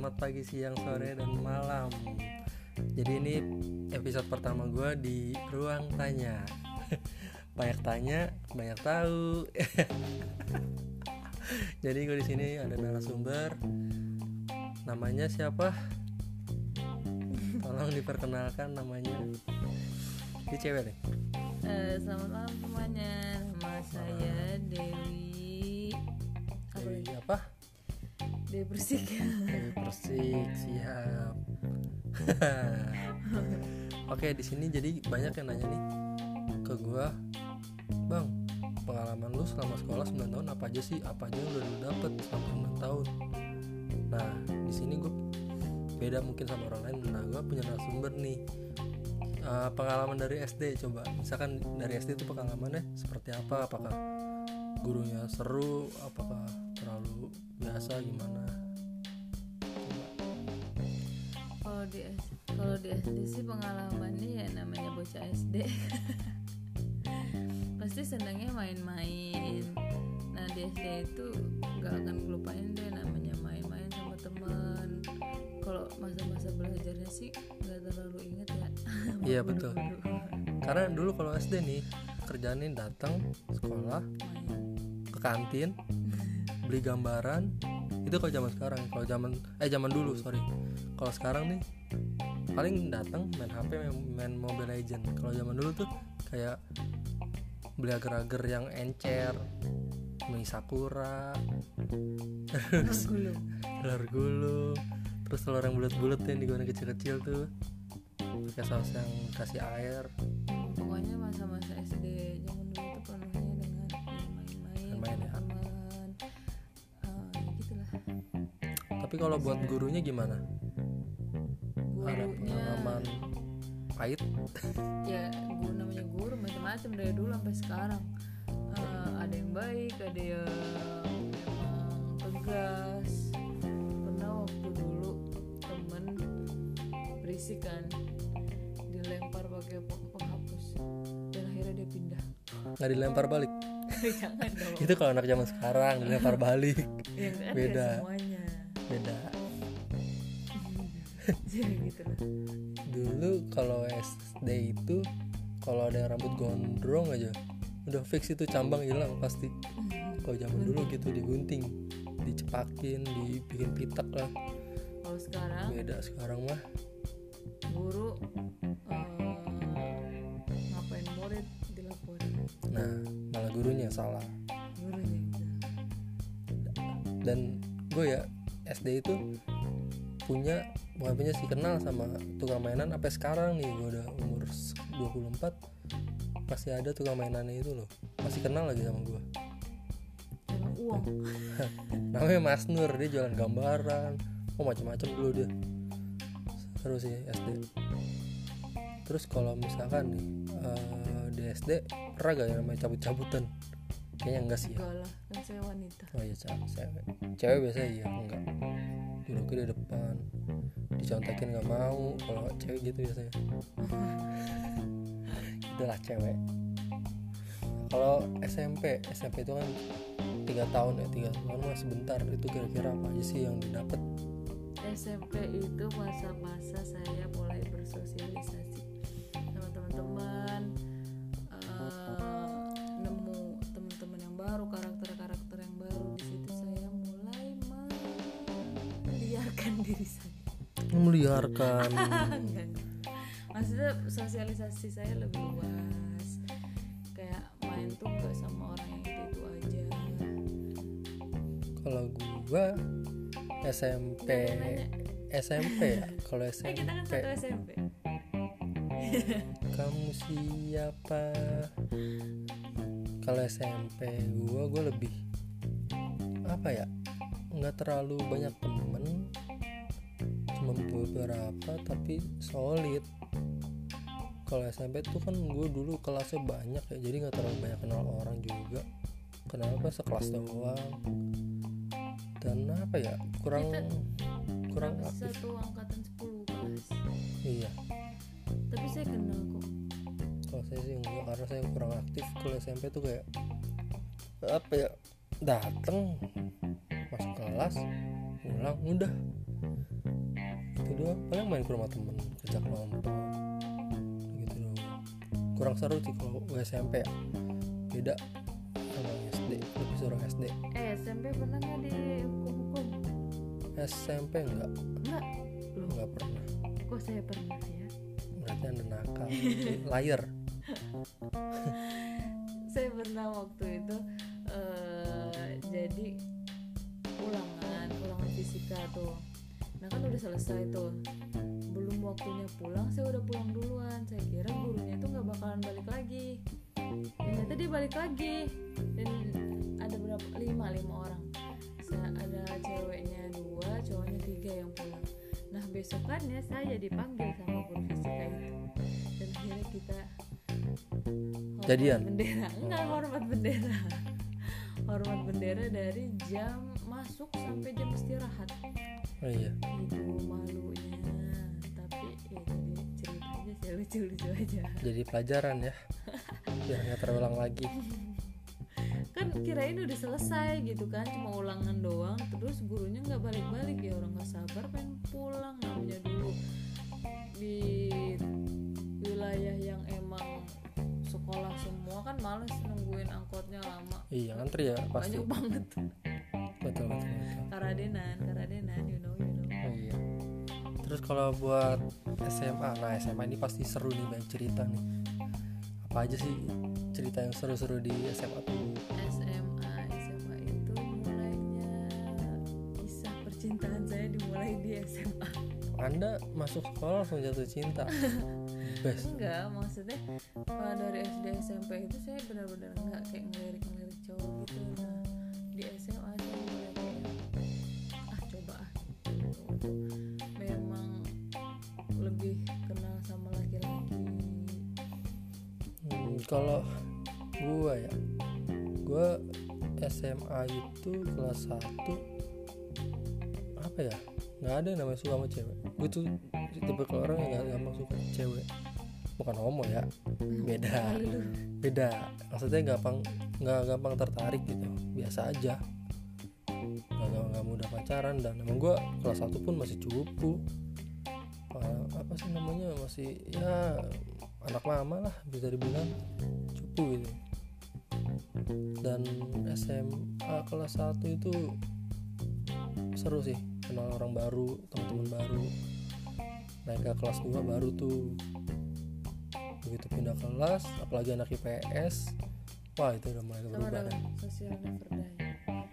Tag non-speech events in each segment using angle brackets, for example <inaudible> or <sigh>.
selamat pagi, siang, sore, dan malam Jadi ini episode pertama gue di Ruang Tanya <laughs> Banyak tanya, banyak tahu <laughs> Jadi gue di sini ada narasumber Namanya siapa? Tolong diperkenalkan namanya Ini cewek nih Eh, selamat malam semuanya. Nama saya Dewi. Dewi apa? Dewi Persik. Dewi Persik, siap <laughs> Oke di sini jadi banyak yang nanya nih ke gua Bang, pengalaman lu selama sekolah 9 tahun apa aja sih? Apa aja yang udah lu dapet selama 9 tahun? Nah, di sini gue beda mungkin sama orang lain. Nah, gue punya narasumber nih. Eh, pengalaman dari SD coba. Misalkan dari SD itu pengalamannya seperti apa? Apakah gurunya seru? Apakah biasa gimana? Kalau di kalau di SD sih pengalamannya ya namanya bocah SD. <laughs> Pasti senangnya main-main. Nah di SD itu nggak akan lupain deh namanya main-main sama teman. Kalau masa-masa belajarnya sih nggak terlalu inget ya. <laughs> Iya, betul. Karena dulu kalau SD nih kerjaannya datang sekolah Main. ke kantin beli gambaran itu kalau zaman sekarang kalau zaman eh zaman dulu sorry. Kalau sekarang nih paling datang main HP main, main Mobile Legend. Kalau zaman dulu tuh kayak beli agar-agar yang encer mie sakura terus Gulung. telur gulung terus telur yang bulat-bulat yang digoreng kecil-kecil tuh pakai saus yang kasih air. Pokoknya masa-masa SD tapi kalau buat gurunya gimana? Ada gurunya pengalaman pahit? Ya guru namanya guru macam-macam dari dulu sampai sekarang. Eh, ada yang baik ada yang tegas. Pernah waktu dulu temen berisik kan dilempar pakai peng- penghapus dan akhirnya dia pindah. Nggak dilempar balik? <laughs> Itu kalau anak zaman sekarang dilempar balik. Ya Beda. beda semuanya beda. Jadi gitu dulu kalau SD itu kalau ada yang rambut gondrong aja udah fix itu cambang hilang pasti. Kalau zaman dulu gitu digunting dicepakin dibikin pitak lah. Kalau sekarang? Beda sekarang mah. Guru eh, ngapain murid dilaporin? Nah malah gurunya yang salah. Gurunya dan gue ya SD itu punya bukan punya sih kenal sama tukang mainan sampai sekarang nih. Gue udah umur 24 masih ada tukang mainannya itu loh. Masih kenal lagi sama gue uang <laughs> namanya Mas Nur dia jualan gambaran. Oh macam-macam dulu dia. Seru sih SD terus kalau misalkan nih eh, di SD pernah gak yang namanya cabut-cabutan? Kayaknya enggak sih ya. Enggak lah wanita oh iya cewek cewek cewek biasa iya enggak. Duduknya di depan dicontekin nggak mau kalau cewek gitu biasanya. <laughs> Itulah cewek. Kalau SMP SMP itu kan tiga tahun ya tiga tahun mah sebentar itu kira-kira apa aja sih yang didapat? SMP itu masa-masa saya enggak. <laughs> maksudnya sosialisasi saya lebih luas. Kayak main tuh nggak sama orang yang itu itu aja. Kalau gua SMP SMP ya? Kalau eh kita kan SMP satu SMP <laughs> kamu siapa? Kalau SMP gua gua lebih apa ya? Nggak terlalu banyak temen beberapa tapi solid. Kalau SMP tuh kan gue dulu kelasnya banyak ya jadi nggak terlalu banyak kenal orang juga. Kenapa sekelas doang. Dan apa ya kurang Kita- kurang aktif satu angkatan 10 kelas. Iya. Tapi saya kenal kok. Kalau saya sih enggak karena saya kurang aktif kalau SMP tuh kayak apa ya dateng masuk kelas pulang udah itu doang. Paling main ke rumah temen kerja kelompok gitu doang. Kurang seru sih kalau SMP. Ya beda sama SD. Lebih seru SD. Eh SMP pernah nggak dihukum-hukum SMP enggak enggak loh enggak pernah. Kok saya pernah ya? Berarti anda nakal. <laughs> Liar. <laughs> Saya pernah waktu itu eh, jadi ulangan ulangan fisika tuh nah kan udah selesai tuh. Belum waktunya pulang saya udah pulang duluan. Saya kira gurunya itu nggak bakalan balik lagi. Ternyata dia balik lagi. Dan ada berapa? Lima lima orang. Saya ada ceweknya dua cowoknya tiga yang pulang. Nah besokannya saya dipanggil sama guru fisika itu. Dan akhirnya kita Jadian? bendera. Enggak hormat bendera. Hormat bendera dari jam masuk sampai jam istirahat oh iya. Itu malunya. Tapi ya jadi cerita aja sih lucu-lucu aja. Jadi pelajaran ya. <laughs> Biar nggak terulang lagi. Kan kirain udah selesai gitu kan cuma ulangan doang. Terus gurunya nggak balik-balik ya orang nggak sabar pengen pulang namanya dulu. Di wilayah yang emang sekolah semua kan males nungguin angkotnya lama. Iya ngantri ya pasti. Banyak banget. Betul betul, betul. karadenan karadenan Terus kalau buat SMA, nah SMA ini pasti seru nih banyak cerita nih. Apa aja sih cerita yang seru-seru di SMA tuh? SMA SMA itu mulainya kisah percintaan saya dimulai di SMA Anda masuk sekolah langsung jatuh cinta. <laughs> Best. enggak maksudnya uh, dari SD SMP itu saya benar-benar enggak kayak ngelirik-ngelirik cowok gitu kalau gua ya, gua SMA itu kelas 1 apa ya? nggak ada yang namanya suka sama cewek. Gue tuh tipe orang yang nggak gampang suka cewek. Bukan homo ya, beda. Beda maksudnya gampang nggak gampang tertarik gitu biasa aja nggak nggak mudah pacaran dan emang gue kelas satu pun masih cupu apa sih namanya masih ya anak mama lah bisa dibilang cupu gitu. Dan SMA kelas 1 itu seru sih kenal orang baru teman-teman baru. Naik ke kelas 2 baru tuh. Begitu pindah kelas apalagi anak IPS wah itu udah mulai sama berubah dan sosial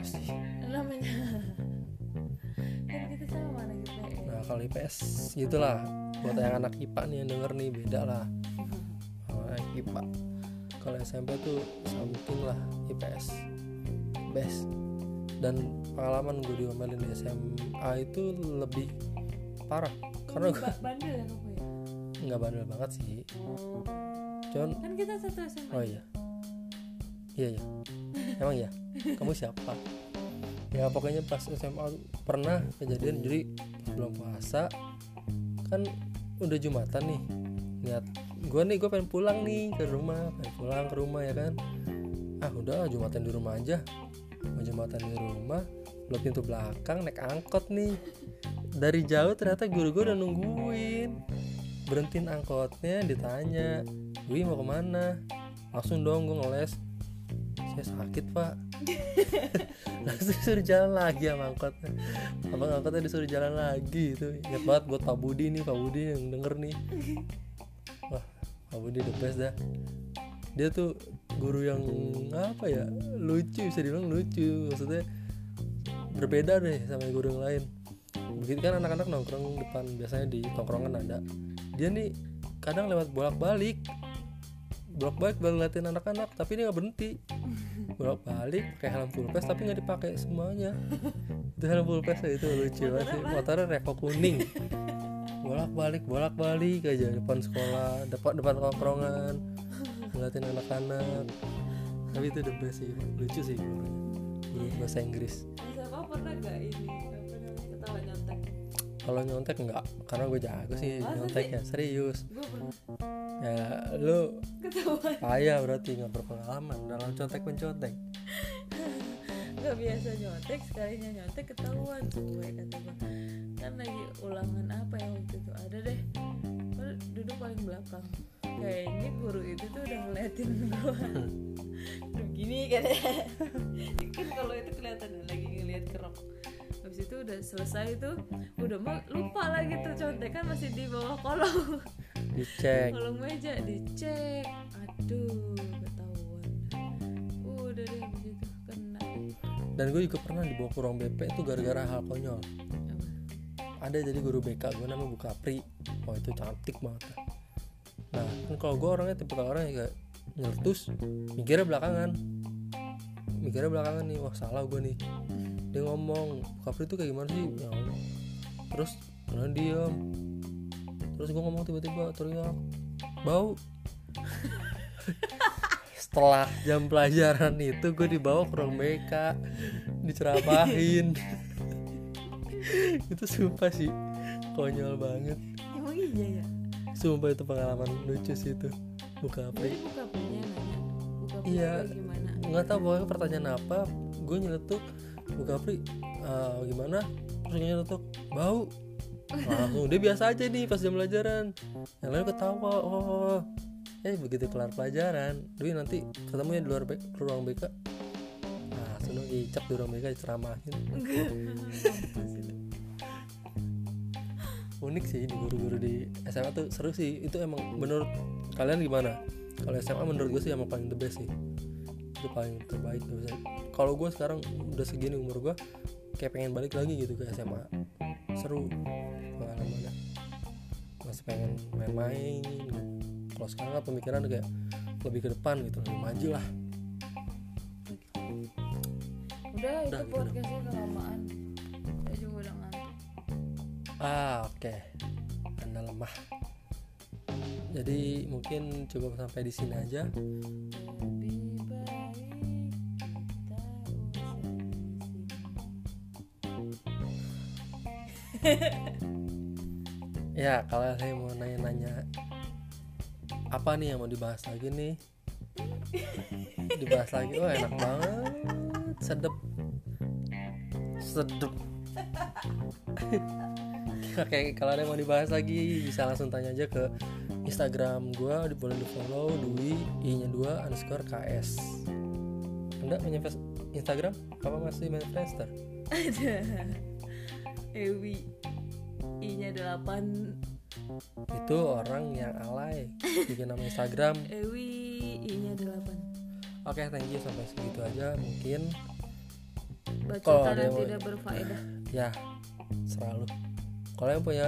pasti namanya kan kita sama anak IPS nah kalau IPS gitulah. Buat yang anak IPA nih yang denger nih beda lah IPA kalau SMP tuh something lah IPS best. Dan pengalaman gue diomelin di SMA itu lebih parah. Karena gue Ba- bandel ya kamu ya? Nggak bandel banget sih. Oh. cuman kan kita satu SMA oh iya. Iya iya. <laughs> Emang ya kamu siapa? Ya pokoknya pas SMA pernah kejadian jadi pas belum puasa. Kan udah jumatan nih niat gue nih gue pengen pulang nih ke rumah pengen pulang ke rumah ya kan? Ah udah jumatan di rumah aja. Mau jumatan di rumah belum pintu belakang naik angkot nih. Dari jauh ternyata guru gue udah nungguin. Berhentiin angkotnya ditanya Wi mau ke mana? Langsung dong gue ngeles. Saya sakit pak. <laughs> Langsung disuruh jalan lagi sama angkotnya. Abang angkotnya disuruh jalan lagi itu. Ingat banget buat Pak Budi nih Pak Budi yang denger nih Pak Budi the best dah. Dia tuh guru yang apa ya lucu bisa dibilang lucu. Maksudnya berbeda deh sama guru yang lain. Begitu kan anak-anak nongkrong depan biasanya di tongkrongan ada. Dia nih kadang lewat bolak-balik. Bolak-balik baru ngeliatin anak-anak tapi dia nggak berhenti. Bolak-balik pakai helm full face tapi nggak dipakai semuanya. Itu helm full face itu lucu banget sih. motornya revo kuning <laughs> bolak-balik bolak-balik aja depan sekolah depan depan tongkrongan ngeliatin anak-anak. Tapi itu the best sih lucu sih. Guru bahasa Inggris. SMA pernah gak ini? Ketawa nyontek. Kalau nyontek enggak karena gue jago sih Masa nyonteknya serius. Gue pernah. Ya lu payah berarti nggak berpengalaman dalam contek mencontek. Nggak biasa nyontek sekalinya nyontek ketahuan gue kata kan lagi ulangan apa ya waktu itu? Ada deh. Gua duduk paling belakang. Kayaknya guru itu tuh udah ngeliatin gua. <laughs> Duh, gini kan ya. <laughs> Kan kalau itu kelihatan lagi ngeliat kerok. Habis itu udah selesai tuh udah mah lupa lagi tuh contekan masih di bawah kolong. <laughs> Dicek. Kolong meja dicek. Aduh ketahuan. Udah deh habis itu kena. Dan gue juga pernah dibawa ke ruang BP itu gara-gara hal konyol? Ada jadi guru BK gue namanya Bu Kapri. Oh itu cantik banget. Nah kan kalau gue orangnya tipe orang yang nyeletus mikirnya belakangan. Mikirnya belakangan nih wah salah gue nih. Dia ngomong Bu Kapri itu kayak gimana sih? Ya Allah. terus kalian diem terus gue ngomong tiba-tiba teriak bau. <laughs> Setelah jam pelajaran itu gue dibawa ke ruang BK diceramahin <laughs> <laughs> itu sumpah sih. Konyol banget. Emang iya ya? Sumpah itu pengalaman lucu sih itu. Buka apa buka punya nanya buka punya Iya. gimana? Nggak tahu pokoknya pertanyaan apa gue nyeletuk buka pri "Eh, gimana? Terus nyeletuk bau. Langsung dia biasa aja nih pas jam pelajaran. Yang lain ketawa oh eh begitu kelar pelajaran Dwi nanti ketemu ya di luar ruang BK nah langsung dong dicap di ruang BK diceramahin. Unik sih di guru-guru di SMA tuh seru sih. Itu emang menurut kalian gimana? Kalau SMA menurut gue sih emang paling the best sih. Itu paling terbaik bisa kalau gue sekarang udah segini umur gue kayak pengen balik lagi gitu ke SMA seru. Pengalamannya. Masih pengen main-main. Gitu. kalau sekarang kan pemikiran kayak lebih ke depan gitu lebih maju lah udah itu gitu podcastnya kelamaan saya juga udah ngantuk ah oke. Anda lemah. Jadi mungkin cukup sampai di sini aja. Ya kalau saya mau nanya-nanya apa nih yang mau dibahas lagi nih? dibahas lagi oh enak banget. Sedep sedep <laughs> oke kalau ada yang mau dibahas lagi bisa langsung tanya aja ke Instagram gue boleh di follow Dwi i nya 2 underscore ks anda punya Instagram? Apa masih main Friendster? Ada Ewi I nya 8 itu orang yang alay. Bikin nama Instagram. Ewi I nya 8 Oke, thank you. Sampai segitu aja mungkin bacotan yang tidak berfaedah ya selalu. Kalau yang punya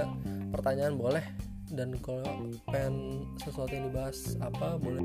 pertanyaan boleh dan kalau pengen sesuatu yang dibahas apa boleh.